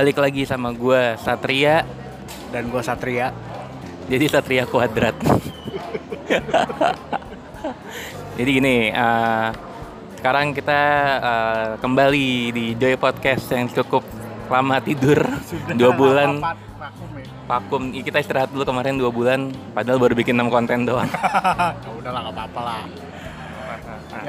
balik lagi sama gue Satria dan gue Satria. Jadi Satria kuadrat. Jadi gini, uh, sekarang kita uh, kembali di Joy Podcast yang cukup lama tidur Sudah dua bulan vakum ya. vakum. Kita istirahat dulu kemarin dua bulan, padahal baru bikin 6 konten doang. ya udah lah nggak apa-apa lah.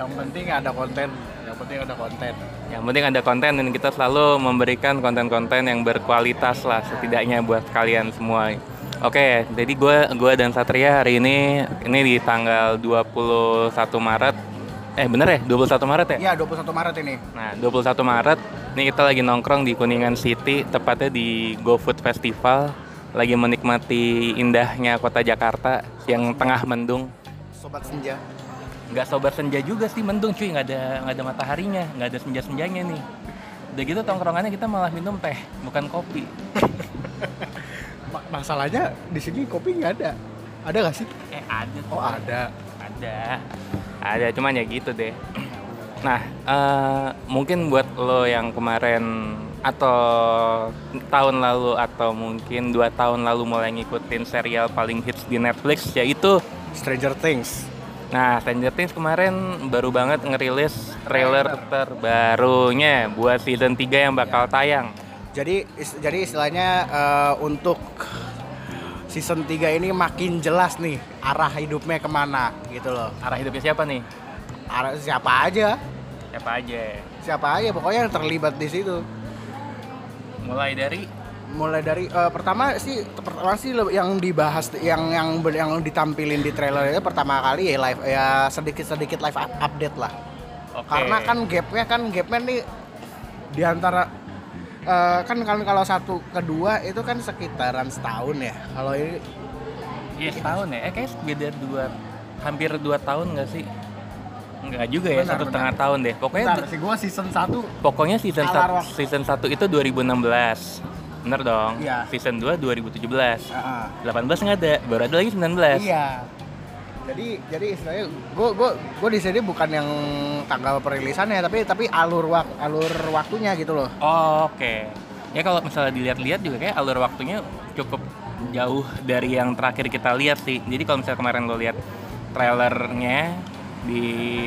Yang penting ada konten. Yang penting ada konten. Yang penting ada konten dan kita selalu memberikan konten-konten yang berkualitas lah setidaknya buat kalian semua. Oke, jadi gue gua dan Satria hari ini ini di tanggal 21 Maret. Eh bener ya? 21 Maret ya? Iya 21 Maret ini. Nah, 21 Maret ini kita lagi nongkrong di Kuningan City, tepatnya di GoFood Festival. Lagi menikmati indahnya kota Jakarta yang tengah mendung. Sobat senja. Nggak sobat senja juga sih mendung cuy, nggak ada nggak ada mataharinya, nggak ada senja-senjanya nih. Udah gitu tongkrongannya kita malah minum teh, bukan kopi. Ma- masalahnya di sini kopi nggak ada. Ada nggak sih? Eh ada tuh. Oh ada. Ada. Ada, cuman ya gitu deh. Nah, eh, mungkin buat lo yang kemarin atau tahun lalu atau mungkin dua tahun lalu mulai ngikutin serial paling hits di Netflix yaitu Stranger Things. Nah, Stranger Things kemarin baru banget ngerilis trailer terbarunya buat season 3 yang bakal tayang. Jadi is- jadi istilahnya eh, untuk season 3 ini makin jelas nih arah hidupnya ke mana gitu loh. Arah hidupnya siapa nih? Arah siapa aja, Siapa aja? siapa aja pokoknya yang terlibat di situ. Mulai dari Mulai dari eh, pertama sih pertama sih yang dibahas yang yang yang ditampilin di trailer itu pertama kali ya live ya sedikit sedikit live up- update lah. Oke. Karena kan gapnya kan gapnya nih di antara eh, kan kan kalau satu kedua itu kan sekitaran setahun ya. Kalau ini Iya setahun ya, eh kayak beda dua, hampir dua tahun nggak sih? Nggak juga ya, Benar, satu benar. setengah tahun deh. Pokoknya Bentar, sih gua season 1 pokoknya season Alar satu, waktu. season 1 itu 2016. Bener dong? Iya. Season 2 2017. Heeh. 18 nggak ada, baru ada lagi 19. Iya. Jadi jadi istilahnya gue gue gue di sini bukan yang tanggal perilisannya tapi tapi alur wak alur waktunya gitu loh. Oh, Oke. Ya kalau misalnya dilihat-lihat juga kayak alur waktunya cukup jauh dari yang terakhir kita lihat sih. Jadi kalau misalnya kemarin lo lihat trailernya di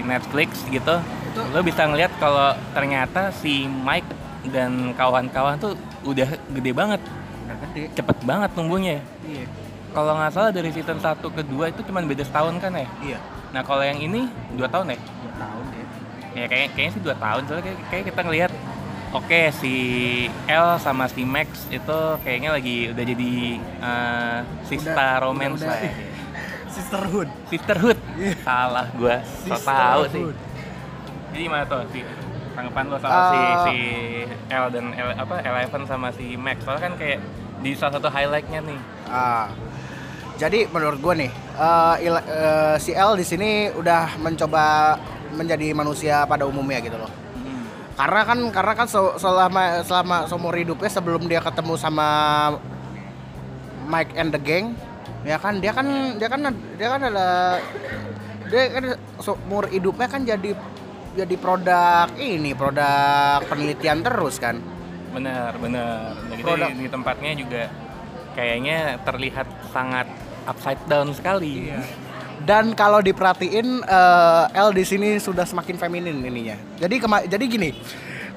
Netflix gitu, Itu- lo bisa ngeliat kalau ternyata si Mike dan kawan-kawan tuh udah gede banget, Udah gede. cepet banget tumbuhnya. Iya. Kalau nggak salah dari season 1 ke 2 itu cuma beda setahun kan ya? Iya. Nah kalau yang ini dua tahun ya? Dua tahun deh. Ya kayak kayaknya sih dua tahun soalnya kayak, kayak kita ngelihat oke si L sama si Max itu kayaknya lagi udah jadi uh, sista Udah- romance udah- lah ya. Sisterhood. Sisterhood. Iya. Salah gua. So tahu sih. Jadi gimana tuh tanggapan lo sama si Uh, si L dan L, apa Eleven sama si Max soalnya kan kayak di salah satu highlightnya nih. Ah. Jadi menurut gue nih, eh, Il- eh, si L di sini udah mencoba menjadi manusia pada umumnya gitu loh. Hmm. Karena kan karena kan se- selama selama seumur hidupnya sebelum dia ketemu sama Mike and the gang, ya kan dia kan dia kan dia kan ada dia kan seumur hidupnya kan jadi jadi produk ini produk penelitian terus kan. Bener bener. Nah, gitu Produk. di, di tempatnya juga kayaknya terlihat sangat upside down sekali. Dan kalau diperhatiin eh, L di sini sudah semakin feminin ininya. Jadi kema- jadi gini.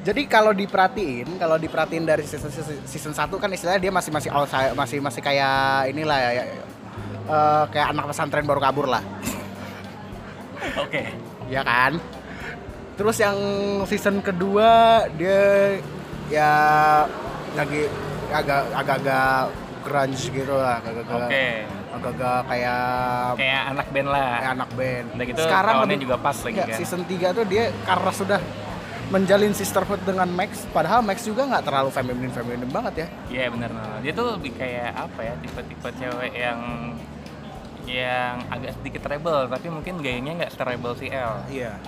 Jadi kalau diperhatiin, kalau diperhatiin dari season season, season 1 kan istilahnya dia masih masih outside, masih masih kayak inilah ya, ya, eh, kayak anak pesantren baru kabur lah. Oke. Ya kan? Terus yang season kedua dia ya lagi agak agak-agak grunge gitu lah, agak-agak Oke. agak-agak kayak Kayak anak band lah. kayak anak band. Udah gitu Sekarang tahunnya lebih- juga pas lagi ya, kan. season 3 tuh dia karena sudah menjalin sisterhood dengan Max, padahal Max juga nggak terlalu feminin feminin banget ya. Iya benar benar. Dia tuh lebih kayak apa ya tipe-tipe cewek yang yang agak sedikit rebel tapi mungkin gayanya nggak serebel si L. Iya.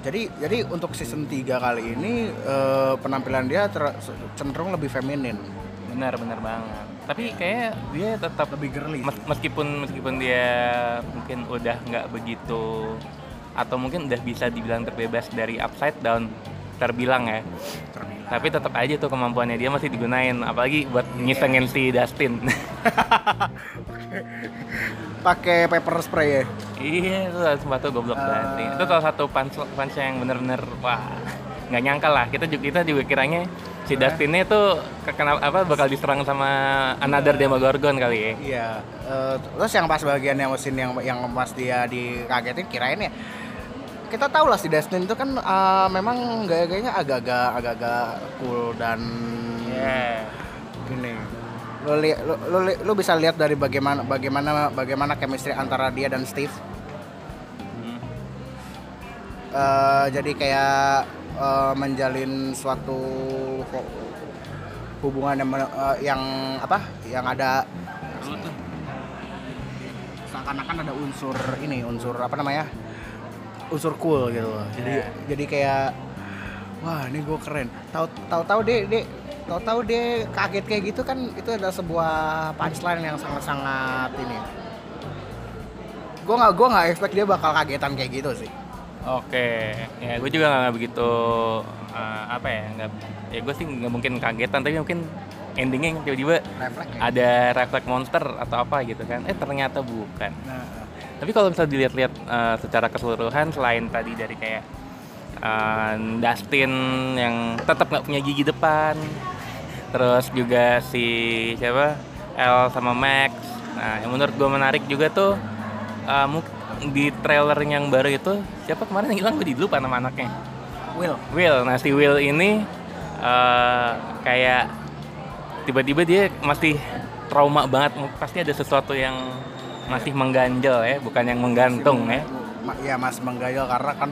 Jadi jadi untuk season 3 kali ini eh, penampilan dia ter- cenderung lebih feminin. Benar benar banget. Tapi kayak dia tetap Lebih girly. mes- meskipun meskipun dia mungkin udah nggak begitu atau mungkin udah bisa dibilang terbebas dari upside down terbilang ya Terbilang. tapi tetap aja tuh kemampuannya dia masih digunain apalagi buat ngisengin si Dustin pakai paper spray ya iya itu sepatu goblok Ah. banget itu salah satu punch punch yang bener-bener wah nggak nyangka lah kita juga kita juga kiranya si Dustin ini tuh kenal apa bakal diserang sama another Demogorgon kali ya Iya. eh, terus yang pas bagian yang mesin yang yang pas dia dikagetin kirain ya kita tahu lah si Destin itu kan eh, memang gaya-gayanya agak-agak agak-agak cool dan Iya. gini. Lo, lo, li- lo bisa lihat dari bagaimana bagaimana bagaimana chemistry antara dia dan Steve. Hmm. Eh, jadi kayak eh, menjalin suatu hu- hubungan yang, eh, yang apa? Yang ada Lu seakan-akan ada unsur ini unsur apa namanya unsur cool gitu loh jadi Iya. jadi kayak wah ini gue keren tahu tahu tahu deh deh tahu tahu dia kaget kayak gitu kan itu adalah sebuah punchline yang sangat sangat ini. Gue nggak gue nggak expect dia bakal kagetan kayak gitu sih. Oke, ya gue juga nggak begitu eh, apa ya, nggak ya gue sih nggak mungkin kagetan tapi mungkin endingnya yang tiba-tiba refleks ya. ada refleks monster atau apa gitu kan, eh ternyata bukan. nah. Tapi kalau bisa dilihat-lihat eh, secara keseluruhan selain tadi dari kayak eh, Dustin yang tetap nggak punya gigi depan, terus juga si siapa L sama Max. Nah, yang menurut gue menarik juga tuh mu- di trailer yang baru itu siapa kemarin yang hilang gue di lupa nama anaknya. Will Will. Nah si Will ini eh, kayak tiba-tiba dia masih trauma banget. Pasti ada sesuatu yang masih mengganjal ya, bukan yang menggantung ya. Ma- ya mas menggayal karena kan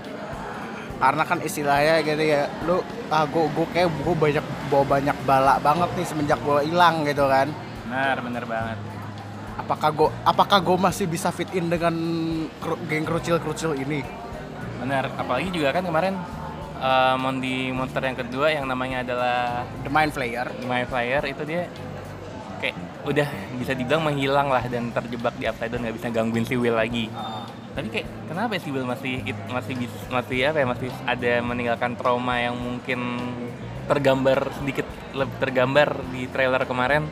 karena kan istilahnya gitu ya lu ah gue gue kayak gue banyak bawa banyak bala banget nih semenjak gue hilang gitu kan Benar, benar banget. apakah gue apakah gue masih bisa fit in dengan kru- geng kerucil-kerucil ini Benar. Apalagi juga kan kemarin eh, mon di monster yang kedua yang namanya adalah The Mind Flayer The My Flyer itu dia kayak udah bisa dibilang menghilang lah dan terjebak di upside down nggak bisa gangguin si Will lagi. tapi kayak kenapa ya si Will masih masih masih apa ya masih ada meninggalkan trauma yang mungkin tergambar sedikit lebih tergambar di trailer kemarin.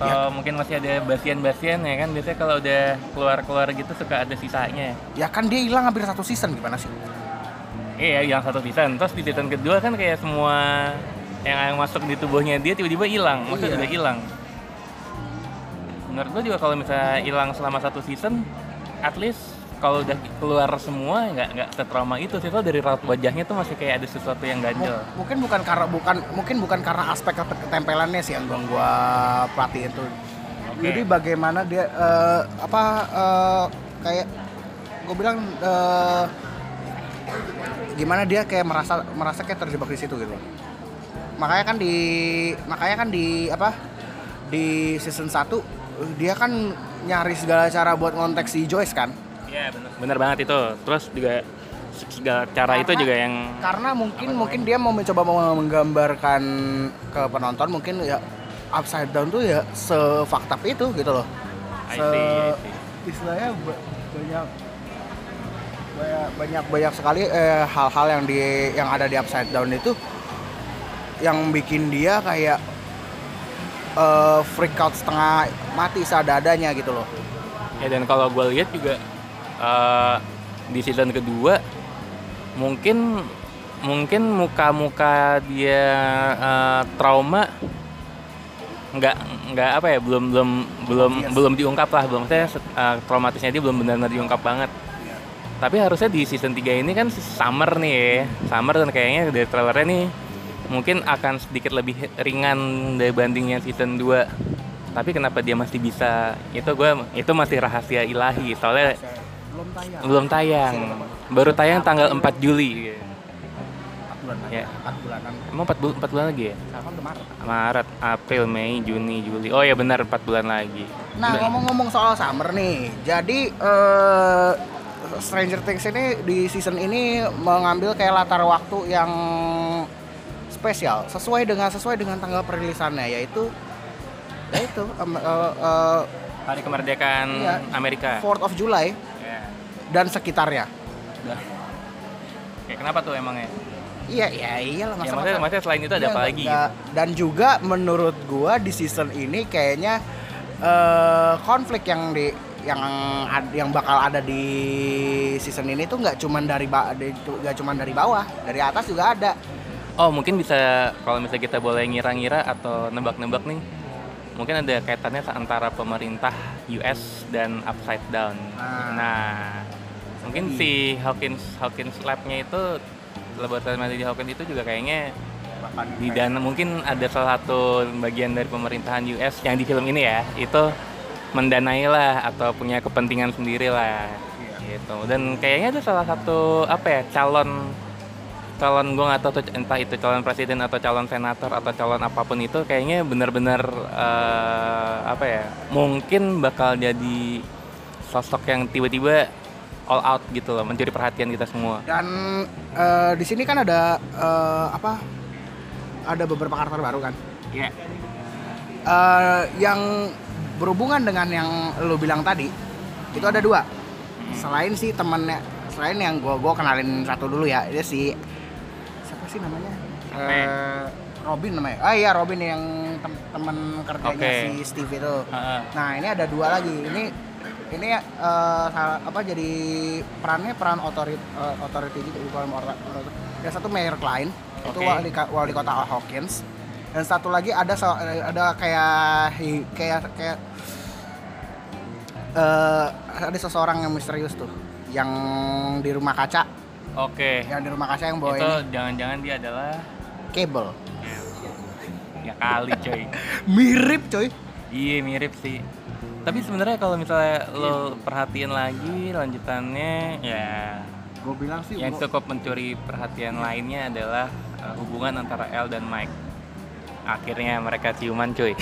Atau mungkin masih ada basian-basian ya kan? Biasanya kalau udah keluar-keluar gitu suka ada sisanya. Ya kan dia hilang hampir satu season gimana sih? Iya yang satu season. Terus di season kedua kan kayak semua yang, yang masuk di tubuhnya dia tiba-tiba hilang. Maksudnya Iya. udah hilang. Menurut gua juga kalau misalnya hilang selama satu season at least kalau udah keluar semua nggak nggak setrauma itu sih. Soalnya dari raut wajahnya tuh masih kayak ada sesuatu yang M- ganjel. mungkin bukan karena bukan mungkin bukan karena aspek kete- ketempelannya sih yang gua gua perhatiin tuh. Oke. jadi bagaimana dia eh, apa eh, kayak gue bilang eh, gimana dia kayak merasa merasa kayak terjebak di situ gitu. Makanya kan di makanya kan di apa di season 1 dia kan nyari segala cara buat ngontek si Joyce kan iya benar benar banget itu. Terus juga segala cara itu Karena- juga yang karena mungkin mungkin dia mau mencoba mau menggambarkan ke penonton mungkin ya upside down tuh ya sefakta itu gitu loh. I Se- see, I see. istilahnya ba- banyak banyak banyak banyak sekali eh, hal-hal yang di yang ada di upside down itu yang bikin dia kayak eh, freak out setengah mati seadanya gitu loh. Ya dan kalau gue lihat juga eh, di season kedua mungkin mungkin muka-muka dia eh, trauma nggak nggak apa ya belum belum belum Obvious. belum diungkap lah belum saya traumatisnya dia belum benar-benar diungkap banget. Tapi harusnya di season 3 ini kan Summer nih ya Summer dan kayaknya dari trailernya nih mungkin akan sedikit lebih ringan dibandingnya season 2 tapi kenapa dia masih bisa? Itu gue itu masih rahasia ilahi. Soalnya belum tayang. Belum tayang. Baru tayang tanggal 4 Juli. 4 bulan lagi. Ya. 4 bulanan. Emang 4, bul 4 bulan lagi ya? Sekarang udah Maret. Maret April Mei Juni Juli. Oh ya benar 4 bulan lagi. Nah ngomong-ngomong soal summer nih, jadi eh, Stranger Things ini di season ini mengambil kayak latar waktu yang spesial, sesuai dengan sesuai dengan tanggal perilisannya, yaitu yaitu em, eh, eh, hari kemerdekaan Iya. Amerika. 4th of July dan sekitarnya. Oke, kenapa tuh emangnya Iya, iya, iyalah Ya masa maksudnya, maksudnya selain itu ada Iya, apa lagi? nggak- Dan juga menurut gua di season ini kayaknya eh, konflik yang di yang yang bakal ada di season ini tuh nggak cuman dari nggak cuman dari bawah, dari atas juga ada. Oh mungkin bisa kalau misalnya kita boleh ngira-ngira atau nebak-nebak nih, mungkin ada kaitannya antara pemerintah US dan Upside Down. Ah. Nah, mungkin si Hawkins Hawkins Lab-nya itu laboratorium di Hawkins itu juga kayaknya di dana. Mungkin ada salah satu bagian dari pemerintahan US yang di film ini ya. Itu mendanai lah atau punya kepentingan sendiri lah. Gitu. Dan kayaknya ada salah satu apa ya calon calon gue nggak tahu tuh entah itu calon presiden atau calon senator atau calon apa pun itu kayaknya benar-benar eh, apa ya mungkin bakal jadi sosok yang tiba-tiba all out gitu loh mencuri perhatian kita semua Dan eh, di sini kan ada eh, apa? Ada beberapa karakter baru kan. Iya. Eh, yang berhubungan dengan yang lo bilang tadi itu ada dua. Selain si temennya, selain yang gua gua kenalin satu dulu ya, dia si siapa sih namanya? Eh, Robin namanya. Ah iya Robin yang tem- temen kerjanya Oke. si Steve itu. Heeh. Nah ini ada dua lagi. Ini ini salah- apa jadi perannya peran otorit eh, authority gitu bukan Yang satu Mayor Klein itu Oke. wali, wali kota Hawkins dan satu lagi ada so- ada kayak kayak kayak eh, ada seseorang yang misterius tuh yang di rumah kaca Oke. yang di rumah kaca yang bawa itu jangan-jangan dia adalah cable ya kali coy. mirip coy iya mirip sih. Tapi sebenarnya kalau misalnya lo perhatiin lagi lanjutannya ya gue bilang sih yang cukup mencuri perhatian lainnya adalah uh, hubungan antara El dan Mike. Akhirnya mereka ciuman cuy.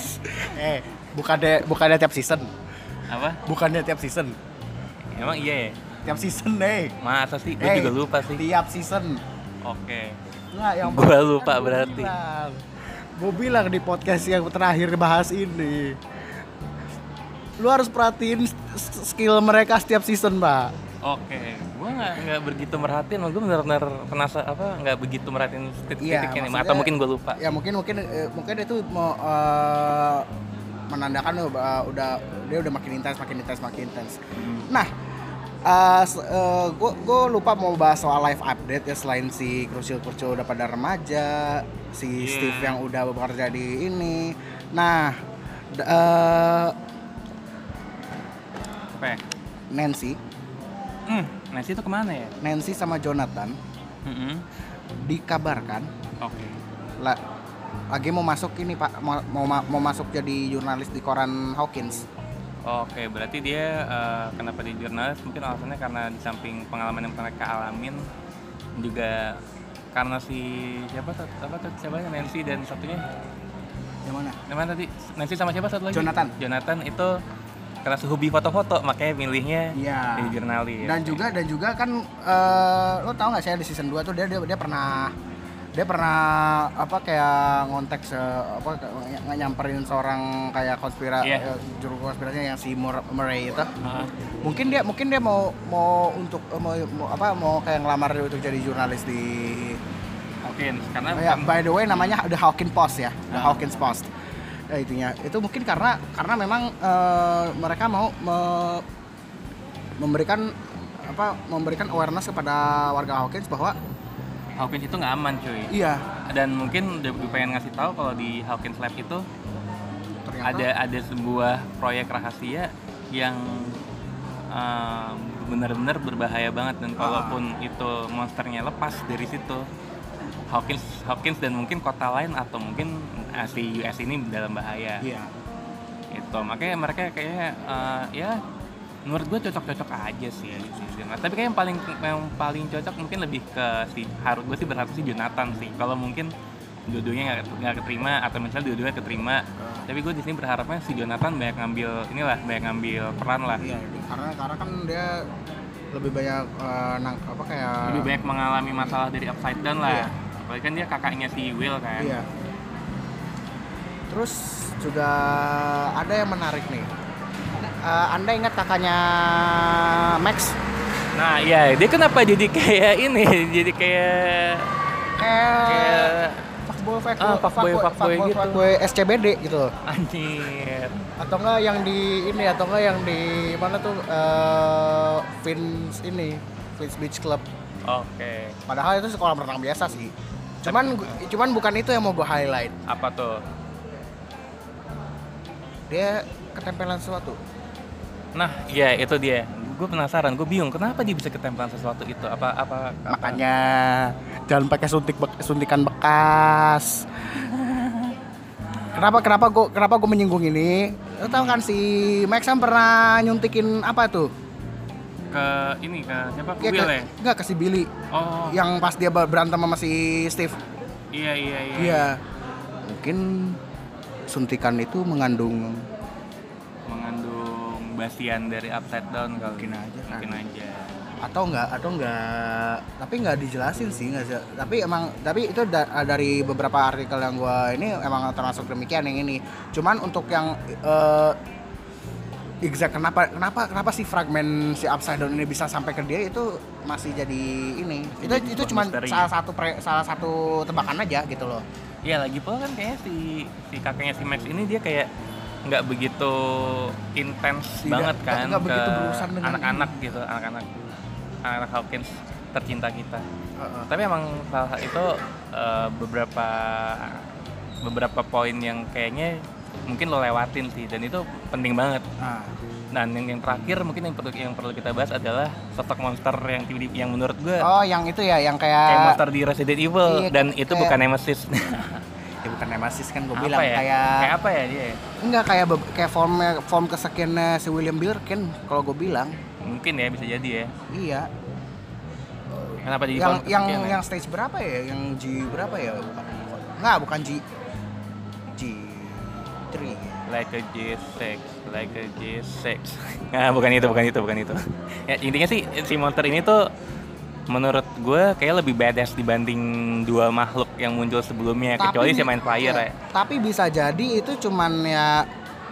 eh bukannya bukannya tiap season Apa? bukannya tiap season Emang iya ya? tiap season deh Masa sih? Gue Eh, juga lupa sih. tiap season Oke. Nggak, yang Gua lupa berarti. Gue bilang di podcast yang terakhir bahas ini Lu harus perhatiin skill mereka setiap season, Mbak Oke, gue nggak nggak begitu merhatiin, gue benar-benar penasaran apa nggak begitu merhatiin titik-titiknya nih, maksudnya- atau mungkin gue lupa. Ya mungkin mungkin eh, mungkin itu mau eh, menandakan lu, eh, udah dia udah makin intens, makin intens, makin intens. Nah, gue gue lupa mau bahas soal live update ya selain si Crucial Crucial udah pada remaja, si Iya. Steve yang udah bekerja di ini. Nah, d- ya? Nancy, Hmm, Nancy itu ke mana ya? Nancy sama Jonathan Mm-mm. dikabarkan Oke. la- lagi mau masuk ini pak mau, mau ma- mau masuk jadi jurnalis di koran Hawkins. Oke, berarti dia eh, kenapa di jurnalis? Mungkin alasannya karena di samping pengalaman yang mereka alamin juga karena si siapa tuh apa tuh siapa Nancy dan satunya Yang mana? yang mana tadi Nancy sama siapa satu lagi Jonathan. Jonathan itu karena hobi foto-foto makanya milihnya Iya. jadi jurnalis Dan juga dan juga kan eh, lo tau nggak saya di season 2 tuh dia dia, dia pernah dia pernah apa kayak ngontek se apa nyamperin seorang kayak Iya. eh, juru konspirasinya yang si Mur- Murray itu Heeh. mungkin dia mungkin dia mau mau untuk eh, mau, mau apa mau kayak ngelamar untuk jadi jurnalis di mungkin karena Oh ya, by the way namanya The Hawkins Post ya, The Ah. Hawkins Post. Ya itunya. Itu mungkin karena karena memang eh, mereka mau me- memberikan apa memberikan awareness kepada warga Hawkins bahwa Hawkins itu nggak aman cuy iya dan mungkin udah pengen ngasih tahu kalau di Hawkins Lab itu ternyata ada ada sebuah proyek rahasia yang uh, benar-benar berbahaya banget dan Ah. kalaupun itu monsternya lepas dari situ Hawkins Hawkins dan mungkin kota lain atau mungkin si US ini dalam bahaya iya. itu makanya mereka kayaknya uh, ya menurut gue cocok-cocok aja sih di season. Nah, tapi kayak yang paling yang paling cocok mungkin lebih ke si harus gue sih berharap sih Jonathan sih kalau mungkin dua-duanya nggak keterima atau misalnya dua-duanya keterima tapi gue di sini berharapnya si Jonathan banyak ngambil inilah banyak ngambil peran lah Iya, karena karena kan dia lebih banyak eh, nang apa kayak lebih banyak mengalami masalah dari upside down lah Iya. apalagi kan dia kakaknya si Will kan Iya. Terus juga ada yang menarik nih. Eh, anda ingat kakaknya Max? nah iya dia kenapa jadi kayak ini jadi kayak kayak Kayak fuckboy fuckboy Ah, fuckboy, fuckboy gitu. fuckboy SCBD gitu anjir. atau enggak yang di ini atau enggak yang di mana tuh eh Vince ini Vince Beach Club Oke. padahal itu sekolah renang biasa sih cuman cuman bukan itu yang mau gue highlight Apa tuh? Dia ketempelan sesuatu Nah, iya itu dia. Gue penasaran, gue bingung kenapa dia bisa ketempelan sesuatu itu. Apa apa, apa? makanya jangan pakai suntik bek- suntikan bekas kenapa kenapa gue kenapa gue menyinggung ini lo tau kan si Max kan pernah nyuntikin apa tuh ke ini ke siapa? Ya, Will ke, ya? enggak ke si Billy Oh, yang pas dia ber- berantem sama si Steve iya iya iya. iya mungkin suntikan itu mengandung Mengandung basian dari upside down kali. Mungkin aja kan. Mungkin aja. atau enggak atau enggak tapi enggak dijelasin sih enggak sih tapi emang tapi itu da- dari beberapa artikel yang gua ini emang termasuk demikian yang ini cuman untuk yang eh exact kenapa kenapa kenapa si fragmen si upside down ini bisa sampai ke dia itu masih jadi ini itu itu misteri. salah satu pre- salah satu tebakan aja gitu loh Iya lagi pula kan kayaknya si si kakaknya si Max ini dia kayak nggak begitu intens banget kan nggak ke anak-anak gitu anak-anak anak-anak Hawkins tercinta kita. Heeh. tapi emang salah itu eh, beberapa beberapa poin yang kayaknya mungkin lo lewatin sih dan itu penting banget Nah, dan yang, yang terakhir mungkin yang perlu yang perlu kita bahas adalah sosok monster yang yang menurut gue oh yang itu ya yang kayak kayak monster di Resident Evil Iya, dan itu kayak- bukan Nemesis ya bukan nemesis kan gue bilang ya kayak kayak apa ya dia Enggak kayak kayak form form kesekiannya si William Birkin kalau gue bilang. mungkin ya bisa jadi ya Iya. kenapa jadi yang yang ya? yang stage berapa ya? Yang G berapa ya? Bukan. Enggak, bukan G G 3. Like a G6 like a G6 nah bukan itu bukan itu bukan itu. Ya intinya sih si monster ini tuh menurut gue kayak lebih badass dibanding dua makhluk yang muncul sebelumnya kecuali si main flyer ya. Tapi bisa jadi itu cuman ya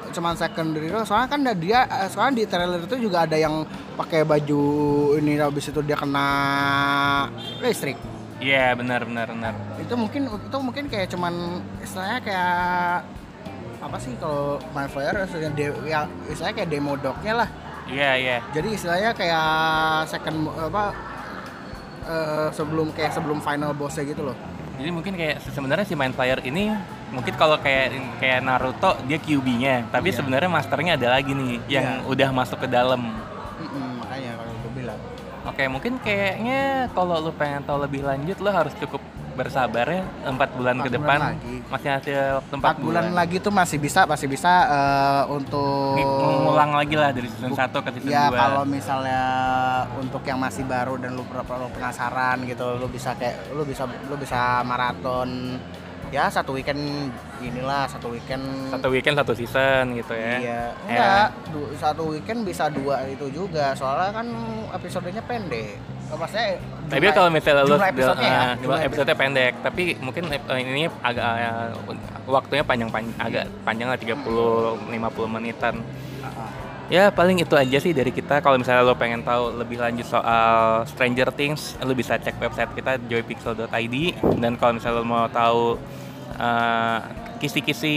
cuman secondary role. soalnya kan dia eh, soalnya di trailer itu juga ada yang pakai baju ini habis itu dia kena listrik. Iya benar benar benar. Itu mungkin itu mungkin kayak cuman istilahnya kayak apa sih kalau main flyer istilahnya de- ya istilahnya kayak demo dognya lah. Iya iya. Jadi istilahnya kayak second apa eh, sebelum kayak sebelum final bossnya gitu loh. Jadi mungkin kayak sebenarnya si main flyer ini mungkin kalau kayak kayak Naruto dia QB-nya tapi Iya. sebenarnya masternya ada lagi nih yang Iya. udah masuk ke dalam. Makanya kalau gue bilang. Oke, mungkin kayaknya kalau lu pengen tahu lebih lanjut, lu harus cukup bersabar ya empat bulan Empat ke bulan depan. lagi. Masih ada waktu empat empat bulan lagi tuh masih bisa masih bisa eh, untuk Mengulang lagi lah dari season 1 ke season ya 2. kalau misalnya untuk yang masih baru dan lu, lu penasaran gitu lu bisa kayak lu bisa lu bisa maraton ya satu weekend inilah satu weekend satu weekend satu season gitu ya. iya Ya. enggak du- satu weekend bisa dua itu juga soalnya kan episodenya pendek Oh, maksudnya Tapi jumlah- kalau misalnya lu jumlah episodenya ya eh, jumlah episode pendek, tapi mungkin eh, ini agak eh, waktunya panjang panjang agak panjang lah 30 50 menitan. Ya paling itu aja sih dari kita. Kalau misalnya lo pengen tahu lebih lanjut soal Stranger Things, lo bisa cek website kita joypixel.id. Dan kalau misalnya lo mau tahu eh, kisi-kisi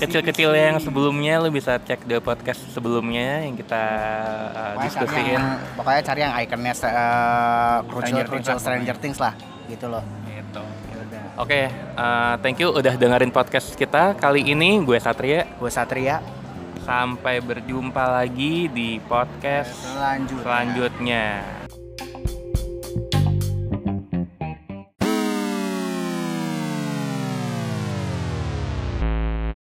kecil-kecil yang sebelumnya, lo bisa cek di podcast sebelumnya yang kita eh, Pokoknya diskusiin. yang, pokoknya cari yang ikonnya uh, crucial, Stranger Things crucial lah Stranger Things lah gitu loh Gitu. ya Oke, eh, thank you udah dengerin podcast kita kali ini. Gue Satria. gue Satria Sampai berjumpa lagi di podcast selanjutnya selanjutnya.